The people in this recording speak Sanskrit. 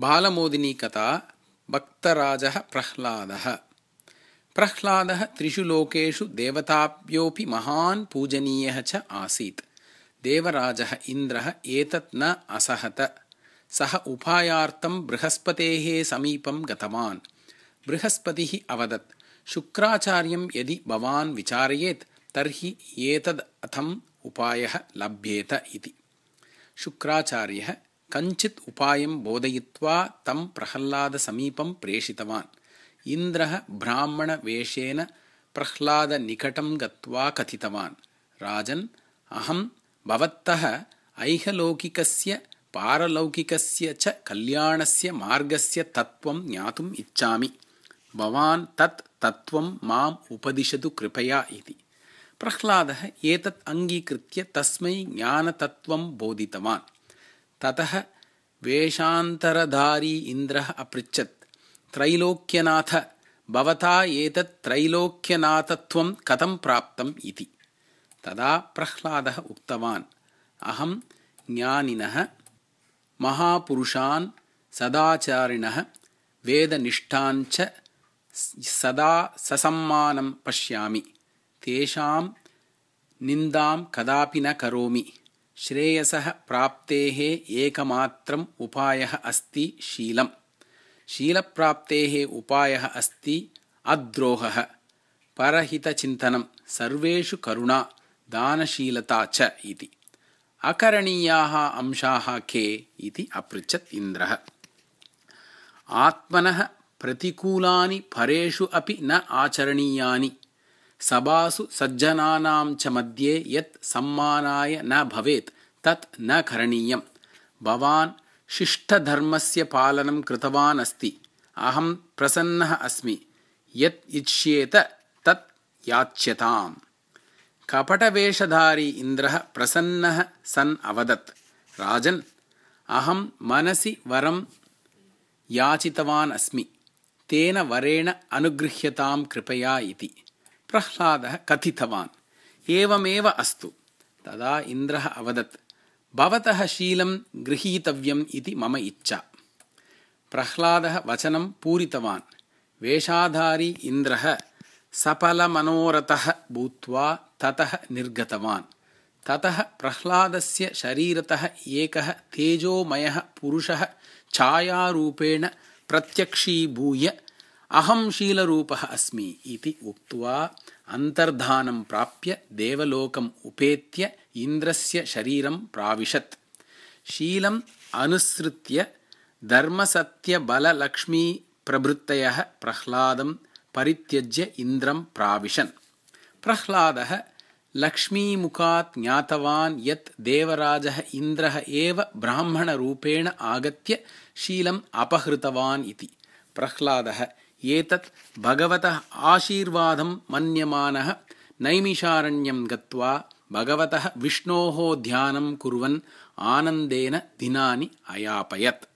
बालमोदिनीकथा भक्तराजः प्रह्लादः प्रह्लादः त्रिषु लोकेषु देवताभ्योऽपि महान् पूजनीयः च आसीत् देवराजः इन्द्रः एतत् न असहत सः उपायार्थं बृहस्पतेः समीपं गतवान् बृहस्पतिः अवदत् शुक्राचार्यं यदि भवान् विचारयेत् तर्हि एतदर्थम् उपायः लभ्येत इति शुक्राचार्यः कञ्चित् उपायं बोधयित्वा तं प्रह्लादसमीपं प्रेषितवान्। इन्द्रः ब्राह्मणवेषेण प्रह्लादनिकटं गत्वा कथितवान्। राजन् अहं भवतः ऐहलौकिकस्य पारलौकिकस्य च कल्याणस्य मार्गस्य तत्त्वं ज्ञातुम् इच्छामि। भवान् तत् तत्त्वं माम् उपदिशतु कृपया इति। प्रह्लादः एतत् अङ्गीकृत्य तस्मै ज्ञानतत्त्वं बोधितवान् ततः वेषान्तरधारी इन्द्रः अपृच्छत्। त्रैलोक्यनाथ भवता एतत् त्रैलोक्यनाथत्वं कथं प्राप्तम् इति। तदा प्रह्लादः उक्तवान् अहं ज्ञानिनः महापुरुषान् सदाचारिणः वेदनिष्ठाञ्च सदा ससम्मानं पश्यामि। तेषां निन्दां कदापि न करोमि श्रेयसः प्राप्तेः एकमात्रम् उपायः अस्ति शीलम्। शीलप्राप्तेः उपायः अस्ति अद्रोहः। परहितचिन्तनं सर्वेषु करुणा दानशीलता च इति। अकरणीयाः अंशाः के इति अपृच्छत् इन्द्रः। आत्मनः प्रतिकूलानि परेषु अपि न आचरणीयानि सभासु सज्जनानां च मध्ये यत् सम्मानाय न भवेत् तत् न करणीयं भवान् शिष्टधर्मस्य पालनं कृतवान् अस्ति। अहं प्रसन्नः अस्मि। यत् इच्छ्येत तत् याच्यताम्। कपटवेषधारी इन्द्रः प्रसन्नः सन् अवदत्। राजन् अहं मनसि वरं याचितवान् अस्मि। तेन वरेण अनुगृह्यतां कृपया इति प्रह्लादः कथितवान्। एवमेव अस्तु। तदा इन्द्रः अवदत् भवतः शीलं गृहीतव्यम् इति मम इच्छा। प्रह्लादः वचनं पूरितवान्। वेषाधारी इन्द्रः सफलमनोरथः भूत्वा ततः निर्गतवान्। ततः प्रह्लादस्य शरीरतः एकः तेजोमयः पुरुषः छायारूपेण प्रत्यक्षीभूय अहं शीलरूपः अस्मि इति उक्त्वा अन्तर्धानं प्राप्य देवलोकम् उपेत्य इन्द्रस्य शरीरं प्राविशत्। शीलम् अनुसृत्य धर्मसत्यबललक्ष्मीप्रभृतयः प्रह्लादं परित्यज्य इन्द्रं प्राविशन्। प्रह्लादः लक्ष्मीमुखात् ज्ञातवान् यत् देवराजः इन्द्रः एव ब्राह्मणरूपेण आगत्य शीलम् अपहृतवान् इति। प्रह्लादः एतत् भगवतः आशीर्वादं मन्यमानः। नैमिषारण्यं गत्वा भगवतः विष्णोः ध्यानं कुर्वन् आनन्देन दिनानि अयापयत्